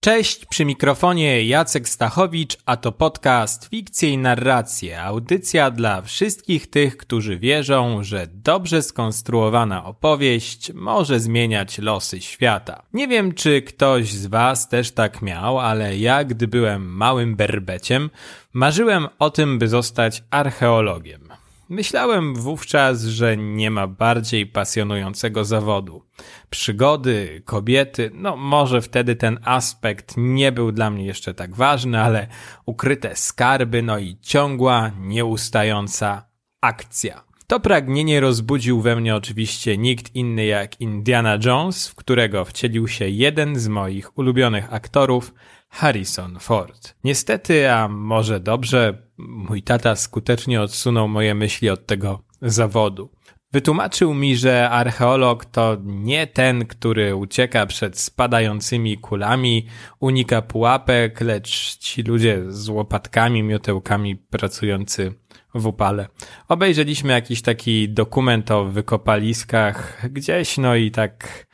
Cześć, przy mikrofonie Jacek Stachowicz, a to podcast Fikcje i Narracje, audycja dla wszystkich tych, którzy wierzą, że dobrze skonstruowana opowieść może zmieniać losy świata. Nie wiem, czy ktoś z Was też tak miał, ale ja, gdy byłem małym berbeciem, marzyłem o tym, by zostać archeologiem. Myślałem wówczas, że nie ma bardziej pasjonującego zawodu. Przygody, kobiety, no może wtedy ten aspekt nie był dla mnie jeszcze tak ważny, ale ukryte skarby, no i ciągła, nieustająca akcja. To pragnienie rozbudził we mnie oczywiście nikt inny jak Indiana Jones, w którego wcielił się jeden z moich ulubionych aktorów, Harrison Ford. Niestety, a może dobrze, mój tata skutecznie odsunął moje myśli od tego zawodu. Wytłumaczył mi, że archeolog to nie ten, który ucieka przed spadającymi kulami, unika pułapek, lecz ci ludzie z łopatkami, miotełkami pracujący w upale. Obejrzeliśmy jakiś taki dokument o wykopaliskach gdzieś, no i tak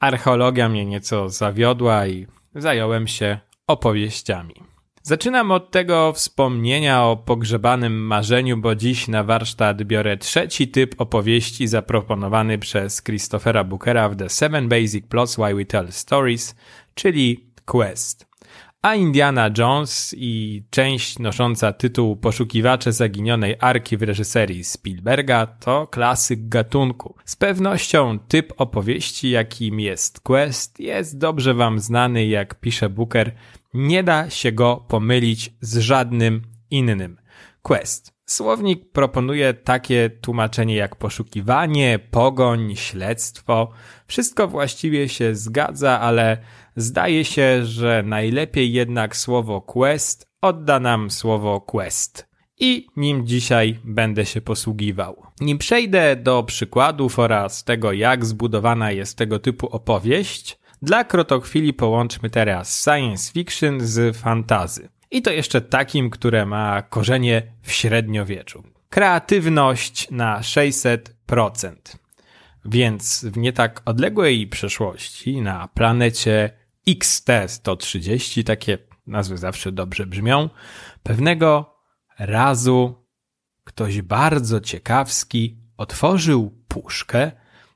archeologia mnie nieco zawiodła i zająłem się opowieściami. Zaczynam od tego wspomnienia o pogrzebanym marzeniu, bo dziś na warsztat biorę trzeci typ opowieści zaproponowany przez Christophera Bookera w The Seven Basic Plots Why We Tell Stories, czyli Quest. A Indiana Jones i część nosząca tytuł Poszukiwacze zaginionej arki w reżyserii Spielberga to klasyk gatunku. Z pewnością typ opowieści, jakim jest Quest, jest dobrze wam znany, jak pisze Booker, nie da się go pomylić z żadnym innym. Quest. Słownik proponuje takie tłumaczenie jak poszukiwanie, pogoń, śledztwo. Wszystko właściwie się zgadza, ale zdaje się, że najlepiej jednak słowo quest odda nam słowo quest. I nim dzisiaj będę się posługiwał. Nim przejdę do przykładów oraz tego, jak zbudowana jest tego typu opowieść, dla krotochwili połączmy teraz science fiction z fantazy. I to jeszcze takim, które ma korzenie w średniowieczu. Kreatywność na 600%. Więc w nie tak odległej przeszłości na planecie XT-130, takie nazwy zawsze dobrze brzmią, pewnego razu ktoś bardzo ciekawski otworzył puszkę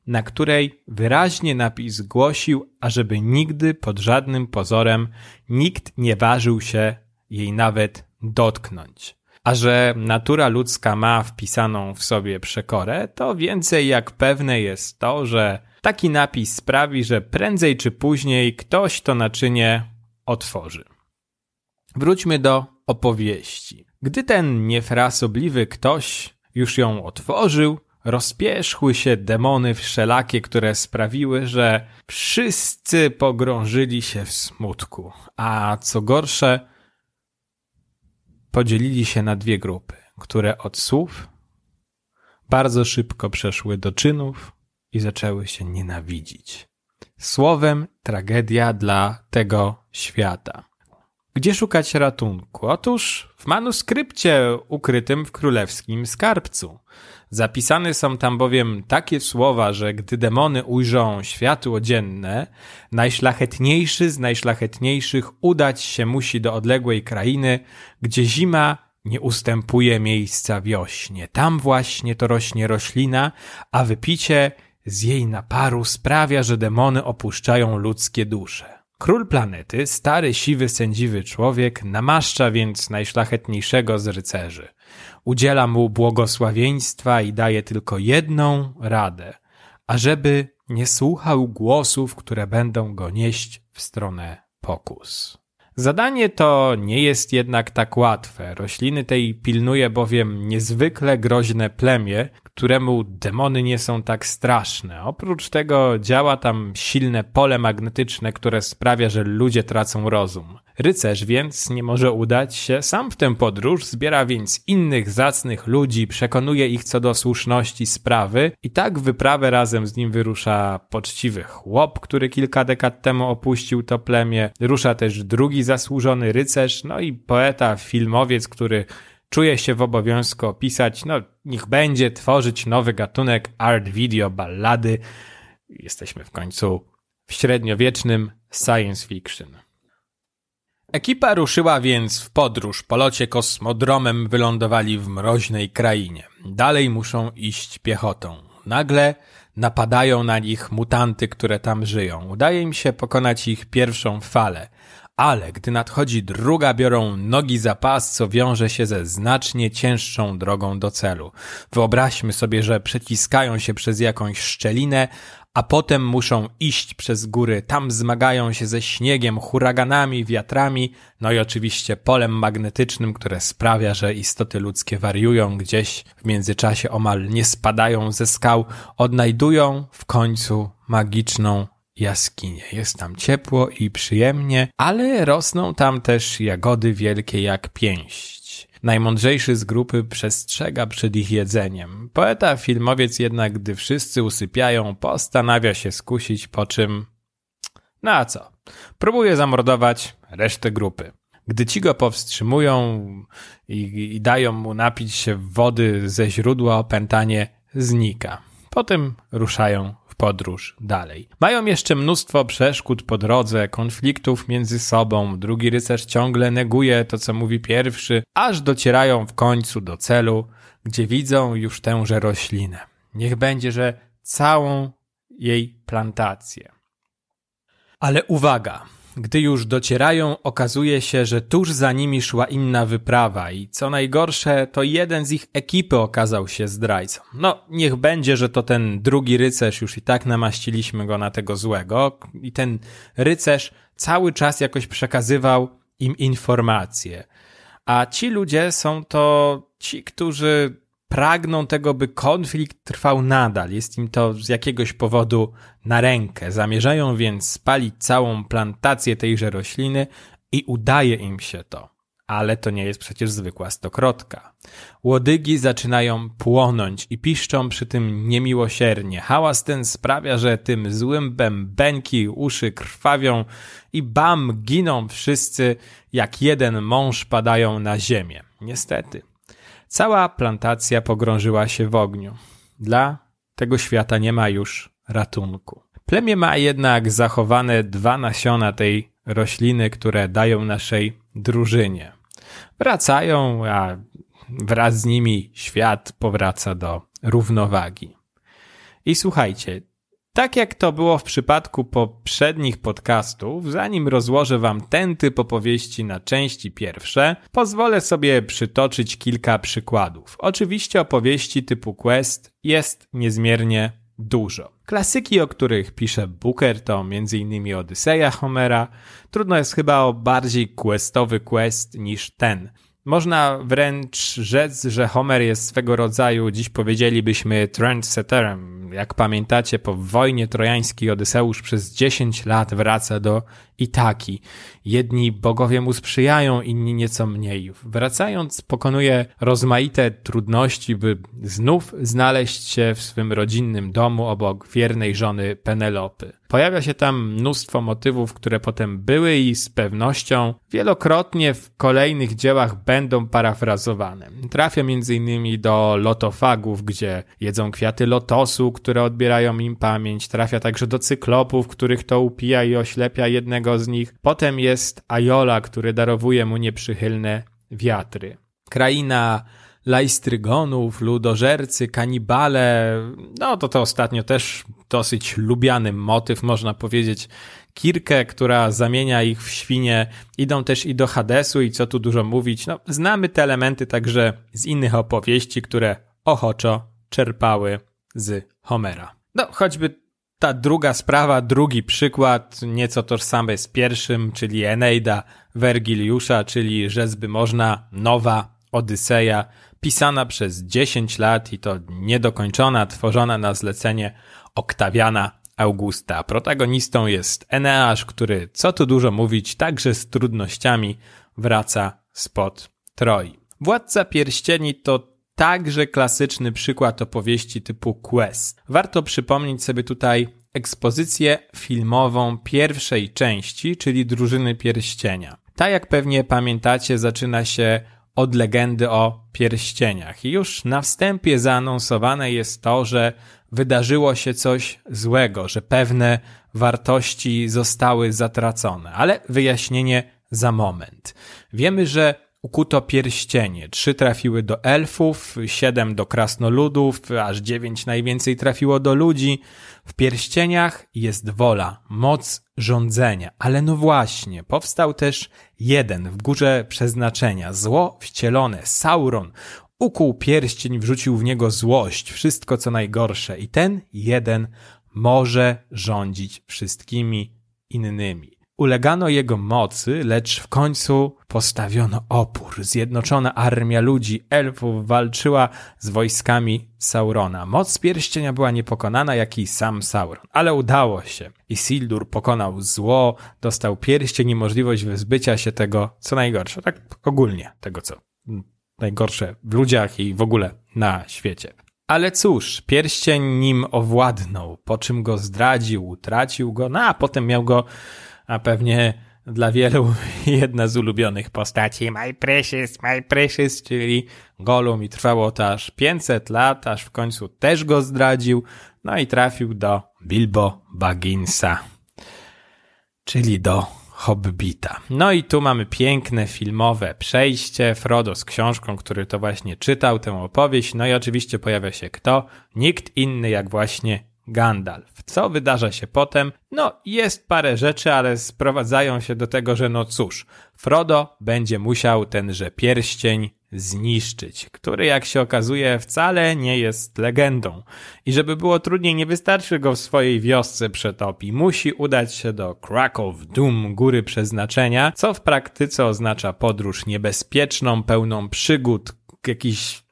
na której wyraźnie napis głosił, ażeby nigdy pod żadnym pozorem nikt nie ważył się jej nawet dotknąć. A że natura ludzka ma wpisaną w sobie przekorę, to więcej jak pewne jest to, że taki napis sprawi, że prędzej czy później ktoś to naczynie otworzy. Wróćmy do opowieści. Gdy ten niefrasobliwy ktoś już ją otworzył, rozpierzchły się demony wszelakie, które sprawiły, że wszyscy pogrążyli się w smutku, a co gorsze, podzielili się na dwie grupy, które od słów bardzo szybko przeszły do czynów i zaczęły się nienawidzić. Słowem tragedia dla tego świata. Gdzie szukać ratunku? Otóż w manuskrypcie ukrytym w królewskim skarbcu. Zapisane są tam bowiem takie słowa, że gdy demony ujrzą światło dzienne, najszlachetniejszy z najszlachetniejszych udać się musi do odległej krainy, gdzie zima nie ustępuje miejsca wiośnie. Tam właśnie to rośnie roślina, a wypicie z jej naparu sprawia, że demony opuszczają ludzkie dusze. Król planety, stary, siwy, sędziwy człowiek, namaszcza więc najszlachetniejszego z rycerzy. Udziela mu błogosławieństwa i daje tylko jedną radę, ażeby nie słuchał głosów, które będą go nieść w stronę pokus. Zadanie to nie jest jednak tak łatwe. Rośliny tej pilnuje bowiem niezwykle groźne plemię, któremu demony nie są tak straszne. Oprócz tego działa tam silne pole magnetyczne, które sprawia, że ludzie tracą rozum. Rycerz więc nie może udać się sam w tę podróż, zbiera więc innych zacnych ludzi, przekonuje ich co do słuszności sprawy i tak wyprawę razem z nim wyrusza poczciwy chłop, który kilka dekad temu opuścił to plemię, rusza też drugi zasłużony rycerz, no i poeta, filmowiec, który czuje się w obowiązku opisać, no niech będzie, tworzyć nowy gatunek art video ballady. Jesteśmy w końcu w średniowiecznym science fiction. Ekipa ruszyła więc w podróż. Po locie kosmodromem wylądowali w mroźnej krainie. Dalej muszą iść piechotą. Nagle napadają na nich mutanty, które tam żyją. Udaje im się pokonać ich pierwszą falę. Ale gdy nadchodzi druga, biorą nogi za pas, co wiąże się ze znacznie cięższą drogą do celu. Wyobraźmy sobie, że przeciskają się przez jakąś szczelinę, a potem muszą iść przez góry. Tam zmagają się ze śniegiem, huraganami, wiatrami, no i oczywiście polem magnetycznym, które sprawia, że istoty ludzkie wariują gdzieś w międzyczasie omal nie spadają ze skał, odnajdują w końcu magiczną jaskinię. Jest tam ciepło i przyjemnie, ale rosną tam też jagody wielkie jak pięść. Najmądrzejszy z grupy przestrzega przed ich jedzeniem. Poeta, filmowiec jednak, gdy wszyscy usypiają, postanawia się skusić, po czym... No a co? Próbuje zamordować resztę grupy. Gdy ci go powstrzymują i, i dają mu napić się wody ze źródła, opętanie znika. Potem ruszają podróż dalej. Mają jeszcze mnóstwo przeszkód po drodze, konfliktów między sobą. Drugi rycerz ciągle neguje to, co mówi pierwszy, aż docierają w końcu do celu, gdzie widzą już tęże roślinę. Niech będzie, że całą jej plantację. Ale uwaga! Gdy już docierają, okazuje się, że tuż za nimi szła inna wyprawa i co najgorsze, to jeden z ich ekipy okazał się zdrajcą. No, niech będzie, że to ten drugi rycerz, już i tak namaściliśmy go na tego złego i ten rycerz cały czas jakoś przekazywał im informacje. A ci ludzie są to ci, którzy pragną tego, by konflikt trwał nadal. Jest im to z jakiegoś powodu na rękę. Zamierzają więc spalić całą plantację tejże rośliny i udaje im się to. Ale to nie jest przecież zwykła stokrotka. Łodygi zaczynają płonąć i piszczą przy tym niemiłosiernie. Hałas ten sprawia, że tym złym bębenki uszy krwawią i bam giną wszyscy jak jeden mąż padają na ziemię. Niestety. Cała plantacja pogrążyła się w ogniu. Dla tego świata nie ma już ratunku. Plemię ma jednak zachowane dwa nasiona tej rośliny, które dają naszej drużynie. Wracają, a wraz z nimi świat powraca do równowagi. I słuchajcie, tak jak to było w przypadku poprzednich podcastów, zanim rozłożę wam ten typ opowieści na części pierwsze, pozwolę sobie przytoczyć kilka przykładów. Oczywiście opowieści typu quest jest niezmiernie dużo. Klasyki, o których pisze Booker, to m.in. Odyseja Homera. Trudno jest chyba o bardziej questowy quest niż ten. Można wręcz rzec, że Homer jest swego rodzaju, dziś powiedzielibyśmy, trendsetterem. Jak pamiętacie, po wojnie trojańskiej Odyseusz przez 10 lat wraca do Itaki. Jedni bogowie mu sprzyjają, inni nieco mniej. Wracając, pokonuje rozmaite trudności, by znów znaleźć się w swym rodzinnym domu obok wiernej żony Penelopy. Pojawia się tam mnóstwo motywów, które potem były i z pewnością wielokrotnie w kolejnych dziełach będą parafrazowane. Trafia m.in. do lotofagów, gdzie jedzą kwiaty lotosu, które odbierają im pamięć. Trafia także do cyklopów, których to upija i oślepia jednego z nich. Potem jest Ajola, który darowuje mu nieprzychylne wiatry. Kraina lajstrygonów, ludożercy, kanibale. No to to ostatnio też dosyć lubiany motyw, można powiedzieć. Kirkę, która zamienia ich w świnie, idą też i do Hadesu i co tu dużo mówić. No, znamy te elementy także z innych opowieści, które ochoczo czerpały z Homera. No, choćby ta druga sprawa, drugi przykład, nieco tożsamy z pierwszym, czyli Eneida Wergiliusza, czyli rzezby można, nowa Odyseja, pisana przez 10 lat i to niedokończona, tworzona na zlecenie Oktawiana Augusta. Protagonistą jest Eneasz, który, co tu dużo mówić, także z trudnościami wraca spod Troi. Władca Pierścieni to także klasyczny przykład opowieści typu quest. Warto przypomnieć sobie tutaj ekspozycję filmową pierwszej części, czyli Drużyny Pierścienia. Ta, jak pewnie pamiętacie, zaczyna się od legendy o pierścieniach. I już na wstępie zaanonsowane jest to, że wydarzyło się coś złego, że pewne wartości zostały zatracone, ale wyjaśnienie za moment. Wiemy, że ukuto pierścienie. Trzy trafiły do elfów, siedem do krasnoludów, aż dziewięć najwięcej trafiło do ludzi. W pierścieniach jest wola, moc rządzenia. Ale no właśnie, powstał też jeden w górze przeznaczenia, zło wcielone, Sauron. Ukuł pierścień, wrzucił w niego złość, wszystko co najgorsze i ten jeden może rządzić wszystkimi innymi. Ulegano jego mocy, lecz w końcu postawiono opór. Zjednoczona armia ludzi, elfów walczyła z wojskami Saurona. Moc pierścienia była niepokonana, jak i sam Sauron, ale udało się. Isildur pokonał zło, dostał pierścień i możliwość wyzbycia się tego, co najgorsze. Tak ogólnie, tego, co najgorsze w ludziach i w ogóle na świecie. Ale cóż, pierścień nim owładnął, po czym go zdradził, utracił go, no a potem miał go a pewnie dla wielu jedna z ulubionych postaci My Precious, My Precious, czyli Gollum i trwało to aż 500 lat, aż w końcu też go zdradził, no i trafił do Bilbo Bagginsa, czyli do Hobbita. No i tu mamy piękne filmowe przejście, Frodo z książką, który to właśnie czytał tę opowieść, no i oczywiście pojawia się kto? Nikt inny jak właśnie Gandalf. Co wydarza się potem? No, jest parę rzeczy, ale sprowadzają się do tego, że no cóż, Frodo będzie musiał tenże pierścień zniszczyć, który jak się okazuje wcale nie jest legendą. I żeby było trudniej, nie wystarczy go w swojej wiosce przetopi. Musi udać się do Krakow Doom, góry przeznaczenia, co w praktyce oznacza podróż niebezpieczną, pełną przygód, jakiś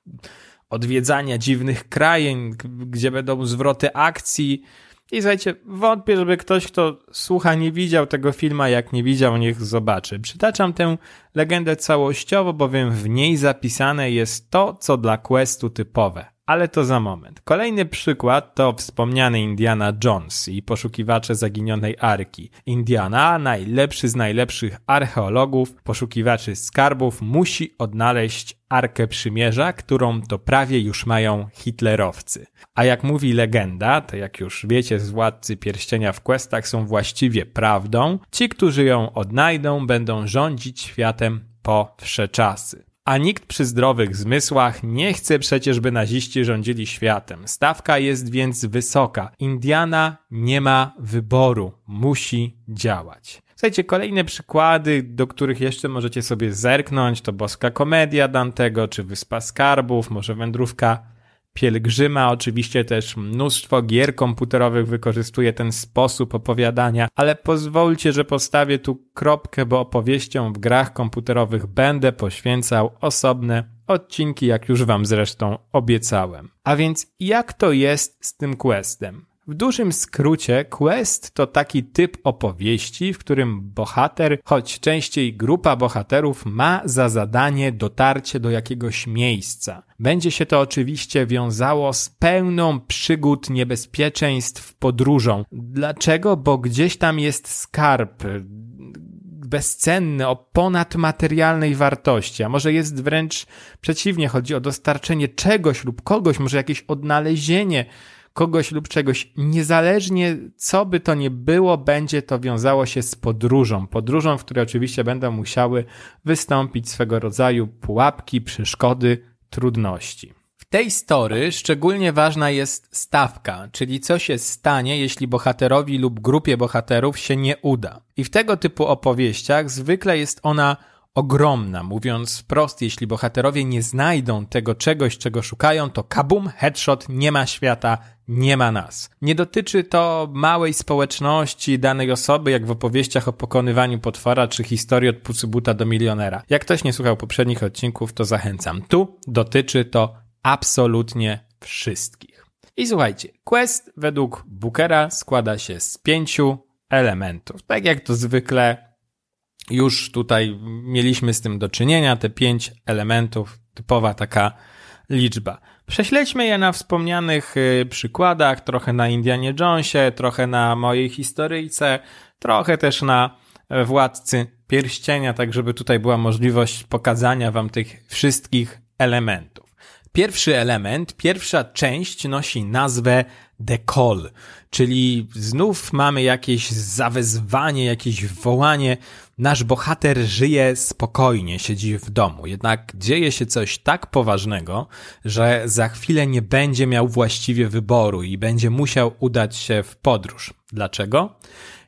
odwiedzania dziwnych krain, gdzie będą zwroty akcji. I słuchajcie, wątpię, żeby ktoś, kto słucha, nie widział tego filmu, jak nie widział, niech zobaczy. Przytaczam tę legendę całościowo, bowiem w niej zapisane jest to, co dla questu typowe ale to za moment. Kolejny przykład to wspomniany Indiana Jones i poszukiwacze zaginionej arki. Indiana, najlepszy z najlepszych archeologów, poszukiwaczy skarbów, musi odnaleźć Arkę Przymierza, którą to prawie już mają hitlerowcy. A jak mówi legenda, to jak już wiecie z Władcy Pierścienia w questach są właściwie prawdą, ci, którzy ją odnajdą, będą rządzić światem po wsze czasy. A nikt przy zdrowych zmysłach nie chce przecież, by naziści rządzili światem. Stawka jest więc wysoka. Indiana nie ma wyboru. Musi działać. Słuchajcie, kolejne przykłady, do których jeszcze możecie sobie zerknąć, to Boska Komedia Dantego, czy Wyspa Skarbów, może Wędrówka pielgrzyma. Oczywiście też mnóstwo gier komputerowych wykorzystuje ten sposób opowiadania, ale pozwólcie, że postawię tu kropkę, bo opowieściom w grach komputerowych będę poświęcał osobne odcinki, jak już wam zresztą obiecałem. A więc jak to jest z tym questem? W dużym skrócie, quest to taki typ opowieści, w którym bohater, choć częściej grupa bohaterów, ma za zadanie dotarcie do jakiegoś miejsca. Będzie się to oczywiście wiązało z pełną przygód, niebezpieczeństw podróżą. Dlaczego? Bo gdzieś tam jest skarb, bezcenny, o ponadmaterialnej wartości, a może jest wręcz przeciwnie, chodzi o dostarczenie czegoś lub kogoś, może jakieś odnalezienie kogoś lub czegoś, niezależnie co by to nie było, będzie to wiązało się z podróżą. Podróżą, w której oczywiście będą musiały wystąpić swego rodzaju pułapki, przeszkody, trudności. W tej story szczególnie ważna jest stawka, czyli co się stanie, jeśli bohaterowi lub grupie bohaterów się nie uda. I w tego typu opowieściach zwykle jest ona ogromna. Mówiąc wprost, jeśli bohaterowie nie znajdą tego czegoś, czego szukają, to kabum, headshot, nie ma świata, nie ma nas. Nie dotyczy to małej społeczności danej osoby, jak w opowieściach o pokonywaniu potwora czy historii od pucybuta do milionera. Jak ktoś nie słuchał poprzednich odcinków, to zachęcam. Tu dotyczy to absolutnie wszystkich. I słuchajcie, quest według Bookera składa się z pięciu elementów. Tak jak to zwykle już tutaj mieliśmy z tym do czynienia, te pięć elementów, typowa taka liczba. Prześledźmy je na wspomnianych y, przykładach, trochę na Indianie Jonesie, trochę na mojej historyjce, trochę też na e, Władcy Pierścienia, tak żeby tutaj była możliwość pokazania wam tych wszystkich elementów. Pierwszy element, pierwsza część nosi nazwę The Call, czyli znów mamy jakieś zawezwanie, jakieś wołanie. Nasz bohater żyje spokojnie, siedzi w domu, jednak dzieje się coś tak poważnego, że za chwilę nie będzie miał właściwie wyboru i będzie musiał udać się w podróż. Dlaczego?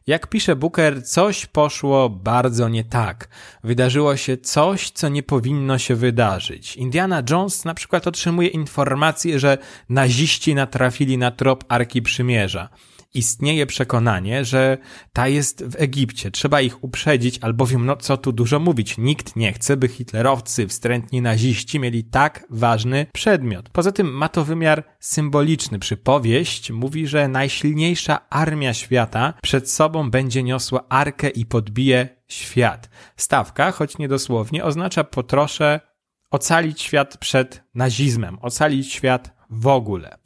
Jak pisze Booker, coś poszło bardzo nie tak. Wydarzyło się coś, co nie powinno się wydarzyć. Indiana Jones na przykład otrzymuje informację, że naziści natrafili na trop Arki Przymierza istnieje przekonanie, że ta jest w Egipcie. Trzeba ich uprzedzić, albowiem, no co tu dużo mówić, nikt nie chce, by hitlerowcy, wstrętni naziści mieli tak ważny przedmiot. Poza tym ma to wymiar symboliczny. Przypowieść mówi, że najsilniejsza armia świata przed sobą będzie niosła arkę i podbije świat. Stawka, choć niedosłownie, oznacza po trosze ocalić świat przed nazizmem, ocalić świat w ogóle.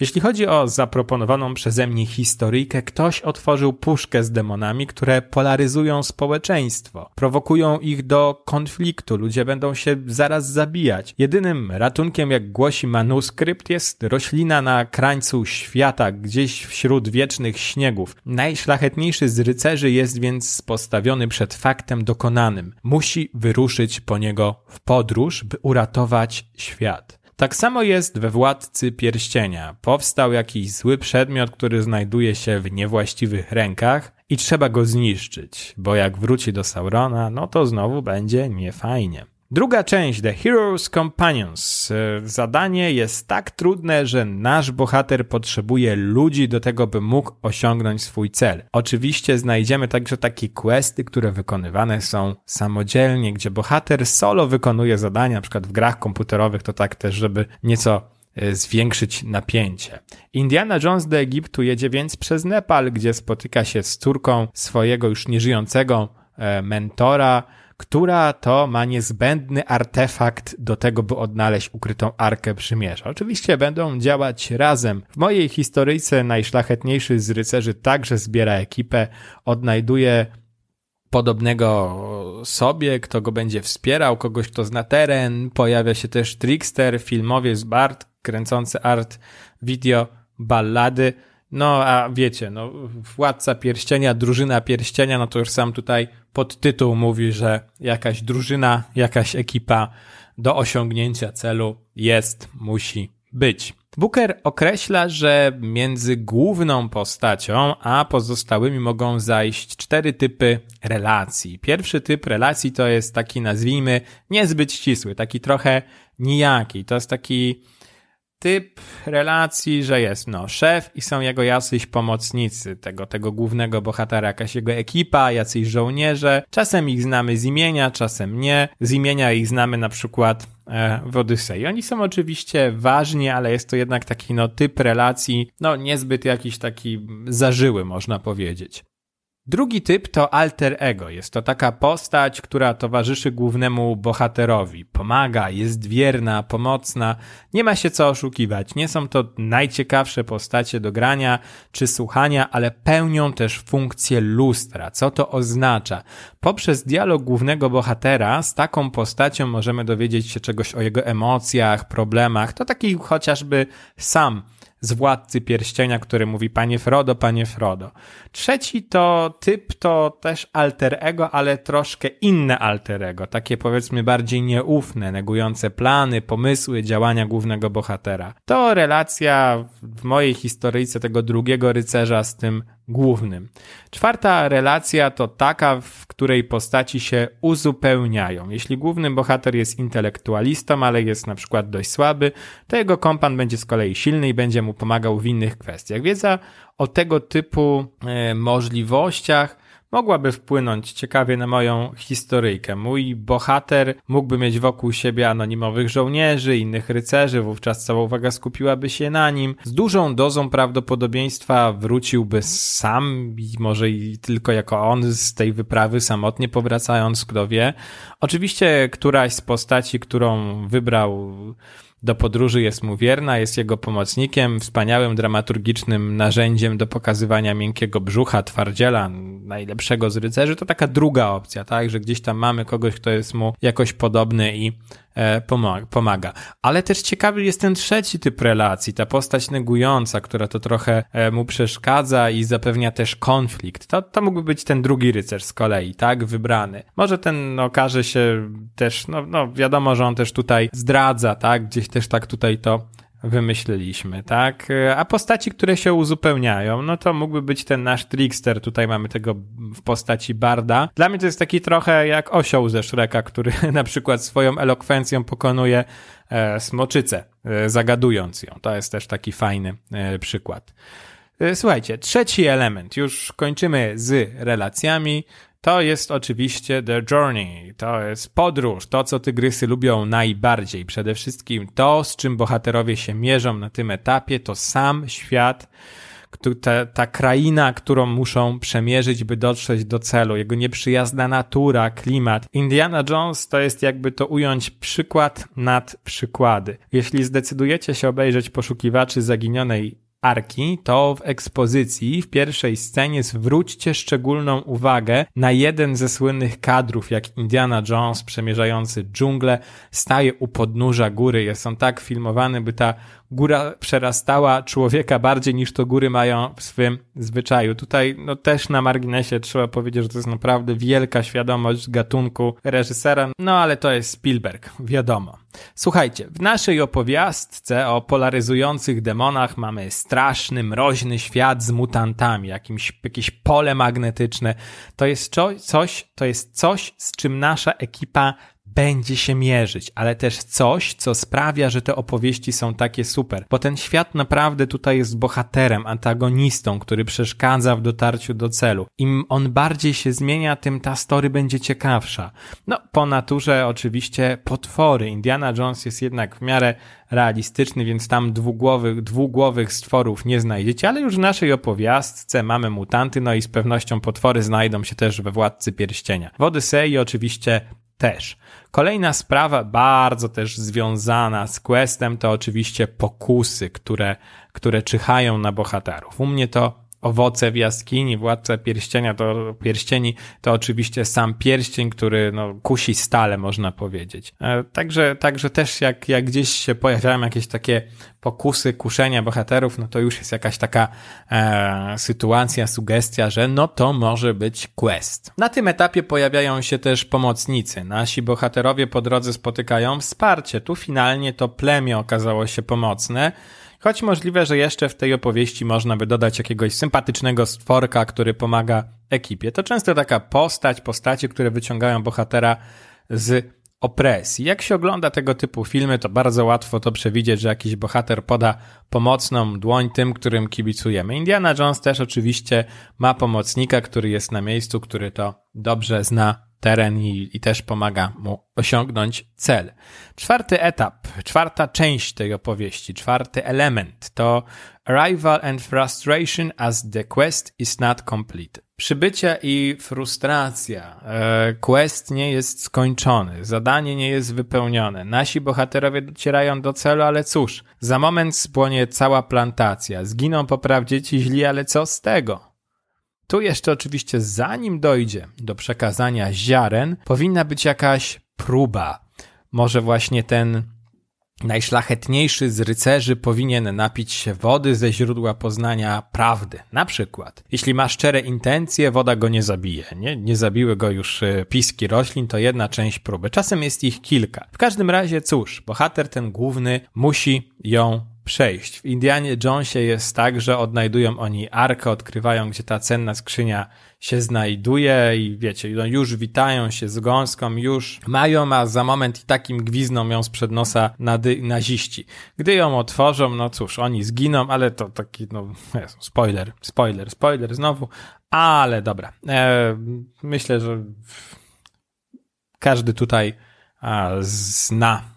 Jeśli chodzi o zaproponowaną przeze mnie historyjkę, ktoś otworzył puszkę z demonami, które polaryzują społeczeństwo, prowokują ich do konfliktu, ludzie będą się zaraz zabijać. Jedynym ratunkiem, jak głosi manuskrypt, jest roślina na krańcu świata, gdzieś wśród wiecznych śniegów. Najszlachetniejszy z rycerzy jest więc postawiony przed faktem dokonanym. Musi wyruszyć po niego w podróż, by uratować świat. Tak samo jest we Władcy Pierścienia. Powstał jakiś zły przedmiot, który znajduje się w niewłaściwych rękach i trzeba go zniszczyć, bo jak wróci do Saurona, no to znowu będzie niefajnie. Druga część, The Hero's Companions. E, zadanie jest tak trudne, że nasz bohater potrzebuje ludzi do tego, by mógł osiągnąć swój cel. Oczywiście znajdziemy także takie questy, które wykonywane są samodzielnie, gdzie bohater solo wykonuje zadania, na przykład w grach komputerowych, to tak też, żeby nieco e, zwiększyć napięcie. Indiana Jones do Egiptu jedzie więc przez Nepal, gdzie spotyka się z córką swojego już nieżyjącego e, mentora, która to ma niezbędny artefakt do tego, by odnaleźć ukrytą Arkę Przymierza. Oczywiście będą działać razem. W mojej historyjce najszlachetniejszy z rycerzy także zbiera ekipę, odnajduje podobnego sobie, kto go będzie wspierał, kogoś, kto zna teren. Pojawia się też Trickster, filmowiec Bart, kręcący art, video, ballady. No, a wiecie, no, Władca Pierścienia, Drużyna Pierścienia, no to już sam tutaj podtytuł mówi, że jakaś drużyna, jakaś ekipa do osiągnięcia celu jest, musi być. Booker określa, że między główną postacią a pozostałymi mogą zajść cztery typy relacji. Pierwszy typ relacji to jest taki, nazwijmy, niezbyt ścisły, taki trochę nijaki. To jest taki typ relacji, że jest no szef i są jego jacyś pomocnicy, tego, tego głównego bohatera, jakaś jego ekipa, jacyś żołnierze. Czasem ich znamy z imienia, czasem nie. Z imienia ich znamy na przykład e, w Odysei. Oni są oczywiście ważni, ale jest to jednak taki no typ relacji, no niezbyt jakiś taki zażyły, można powiedzieć. Drugi typ to alter ego. Jest to taka postać, która towarzyszy głównemu bohaterowi. Pomaga, jest wierna, pomocna. Nie ma się co oszukiwać. Nie są to najciekawsze postacie do grania czy słuchania, ale pełnią też funkcję lustra. Co to oznacza? Poprzez dialog głównego bohatera z taką postacią możemy dowiedzieć się czegoś o jego emocjach, problemach. To taki chociażby sam z Władcy Pierścienia, który mówi Panie Frodo, Panie Frodo. Trzeci to typ to też alter ego, ale troszkę inne alter ego, takie powiedzmy bardziej nieufne, negujące plany, pomysły, działania głównego bohatera. To relacja w mojej historyjce tego drugiego rycerza z tym głównym. Czwarta relacja to taka, w której postaci się uzupełniają. Jeśli główny bohater jest intelektualistą, ale jest na przykład dość słaby, to jego kompan będzie z kolei silny i będzie mu pomagał w innych kwestiach. Wiedza o tego typu e, możliwościach mogłaby wpłynąć ciekawie na moją historyjkę. Mój bohater mógłby mieć wokół siebie anonimowych żołnierzy, innych rycerzy, wówczas cała uwaga skupiłaby się na nim. Z dużą dozą prawdopodobieństwa wróciłby sam, może i tylko jako on z tej wyprawy samotnie powracając, kto wie. Oczywiście któraś z postaci, którą wybrał do podróży jest mu wierna, jest jego pomocnikiem, wspaniałym dramaturgicznym narzędziem do pokazywania miękkiego brzucha, twardziela, najlepszego z rycerzy. To taka druga opcja, tak, że gdzieś tam mamy kogoś, kto jest mu jakoś podobny i pomaga. Ale też ciekawy jest ten trzeci typ relacji, ta postać negująca, która to trochę e, mu przeszkadza i zapewnia też konflikt. To, to mógłby być ten drugi rycerz z kolei, tak, wybrany. Może ten okaże się też, no, no wiadomo, że on też tutaj zdradza, tak, gdzieś też tak tutaj to wymyśliliśmy, tak? A postaci, które się uzupełniają, no to mógłby być ten nasz trickster, tutaj mamy tego w postaci Barda. Dla mnie to jest taki trochę jak osioł ze Shreka, który na przykład swoją elokwencją pokonuje e, smoczycę, e, zagadując ją. To jest też taki fajny e, przykład. E, słuchajcie, trzeci element, już kończymy z relacjami. To jest oczywiście The Journey, to jest podróż, to co tygrysy lubią najbardziej. Przede wszystkim to, z czym bohaterowie się mierzą na tym etapie, to sam świat, ta, ta kraina, którą muszą przemierzyć, by dotrzeć do celu, jego nieprzyjazna natura, klimat. Indiana Jones to jest jakby to ująć przykład nad przykłady. Jeśli zdecydujecie się obejrzeć poszukiwaczy zaginionej arki, to w ekspozycji w pierwszej scenie zwróćcie szczególną uwagę na jeden ze słynnych kadrów, jak Indiana Jones przemierzający dżunglę staje u podnóża góry. Jest on tak filmowany, by ta góra przerastała człowieka bardziej niż to góry mają w swym zwyczaju. Tutaj no też na marginesie trzeba powiedzieć, że to jest naprawdę wielka świadomość gatunku reżysera, no ale to jest Spielberg, wiadomo. Słuchajcie, w naszej opowiastce o polaryzujących demonach mamy straszny, mroźny świat z mutantami, jakimś, jakieś pole magnetyczne. To jest coś, to jest coś, z czym nasza ekipa będzie się mierzyć, ale też coś, co sprawia, że te opowieści są takie super, bo ten świat naprawdę tutaj jest bohaterem, antagonistą, który przeszkadza w dotarciu do celu. Im on bardziej się zmienia, tym ta story będzie ciekawsza. No, po naturze oczywiście potwory. Indiana Jones jest jednak w miarę realistyczny, więc tam dwugłowych, dwugłowych stworów nie znajdziecie, ale już w naszej opowiastce mamy mutanty, no i z pewnością potwory znajdą się też we Władcy Pierścienia. W Odysei oczywiście też. Kolejna sprawa, bardzo też związana z questem, to oczywiście pokusy, które, które czyhają na bohaterów. U mnie to owoce w jaskini, władca pierścienia to pierścieni, to oczywiście sam pierścień, który no, kusi stale, można powiedzieć. E, także, także też jak, jak gdzieś się pojawiają jakieś takie pokusy, kuszenia bohaterów, no to już jest jakaś taka e, sytuacja, sugestia, że no to może być quest. Na tym etapie pojawiają się też pomocnicy. Nasi bohaterowie po drodze spotykają wsparcie. Tu finalnie to plemię okazało się pomocne, Choć możliwe, że jeszcze w tej opowieści można by dodać jakiegoś sympatycznego stworka, który pomaga ekipie. To często taka postać, postacie, które wyciągają bohatera z opresji. Jak się ogląda tego typu filmy, to bardzo łatwo to przewidzieć, że jakiś bohater poda pomocną dłoń tym, którym kibicujemy. Indiana Jones też oczywiście ma pomocnika, który jest na miejscu, który to dobrze zna teren i, i też pomaga mu osiągnąć cel. Czwarty etap, czwarta część tej opowieści, czwarty element to Arrival and Frustration as the quest is not complete. Przybycie i frustracja. E, quest nie jest skończony, zadanie nie jest wypełnione. Nasi bohaterowie docierają do celu, ale cóż, za moment spłonie cała plantacja. Zginą po prawdzie ci źli, ale co z tego? Tu jeszcze oczywiście zanim dojdzie do przekazania ziaren, powinna być jakaś próba. Może właśnie ten najszlachetniejszy z rycerzy powinien napić się wody ze źródła poznania prawdy. Na przykład, jeśli ma szczere intencje, woda go nie zabije. Nie, nie zabiły go już e, piski roślin, to jedna część próby. Czasem jest ich kilka. W każdym razie, cóż, bohater ten główny musi ją przejść. W Indianie Jonesie jest tak, że odnajdują oni arkę, odkrywają, gdzie ta cenna skrzynia się znajduje i wiecie, no już witają się z gąską, już mają, a za moment i takim gwizną ją sprzed nosa naziści. Gdy ją otworzą, no cóż, oni zginą, ale to taki, no, spoiler, spoiler, spoiler znowu, ale dobra. E, myślę, że każdy tutaj a, zna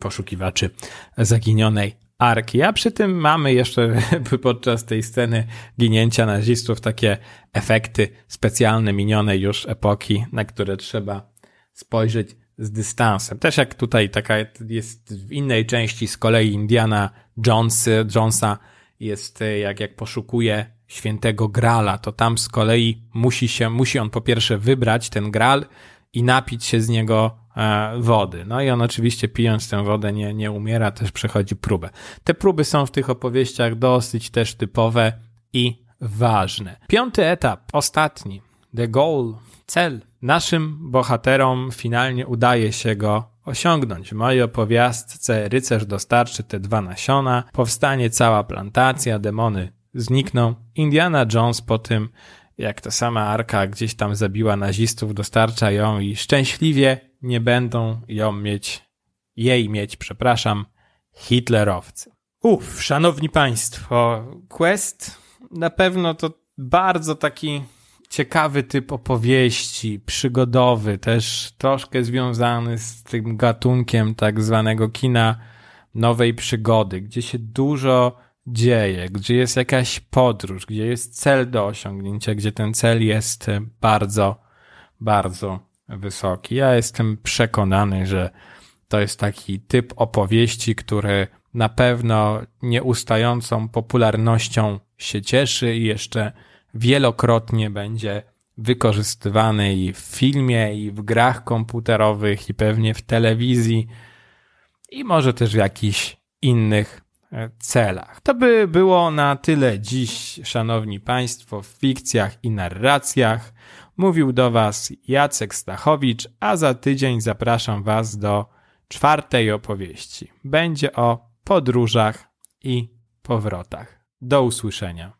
poszukiwaczy zaginionej arki. A przy tym mamy jeszcze podczas tej sceny ginięcia nazistów takie efekty specjalne minionej już epoki, na które trzeba spojrzeć z dystansem. Też jak tutaj taka jest w innej części z kolei Indiana Jones, Jonesa jest jak, jak poszukuje świętego grala, to tam z kolei musi się, musi on po pierwsze wybrać ten gral i napić się z niego e, wody. No i on oczywiście pijąc tę wodę nie, nie umiera, też przechodzi próbę. Te próby są w tych opowieściach dosyć też typowe i ważne. Piąty etap, ostatni, the goal, cel. Naszym bohaterom finalnie udaje się go osiągnąć. W mojej opowiastce rycerz dostarczy te dwa nasiona, powstanie cała plantacja, demony znikną. Indiana Jones po tym, jak ta sama arka gdzieś tam zabiła nazistów, dostarcza ją i szczęśliwie nie będą ją mieć, jej mieć, przepraszam, hitlerowcy. Uff, szanowni państwo, Quest na pewno to bardzo taki ciekawy typ opowieści, przygodowy, też troszkę związany z tym gatunkiem tak zwanego kina nowej przygody, gdzie się dużo dzieje, gdzie jest jakaś podróż, gdzie jest cel do osiągnięcia, gdzie ten cel jest bardzo, bardzo wysoki. Ja jestem przekonany, że to jest taki typ opowieści, który na pewno nieustającą popularnością się cieszy i jeszcze wielokrotnie będzie wykorzystywany i w filmie, i w grach komputerowych, i pewnie w telewizji, i może też w jakichś innych celach. To by było na tyle dziś, szanowni państwo, w fikcjach i narracjach. Mówił do was Jacek Stachowicz, a za tydzień zapraszam was do czwartej opowieści. Będzie o podróżach i powrotach. Do usłyszenia.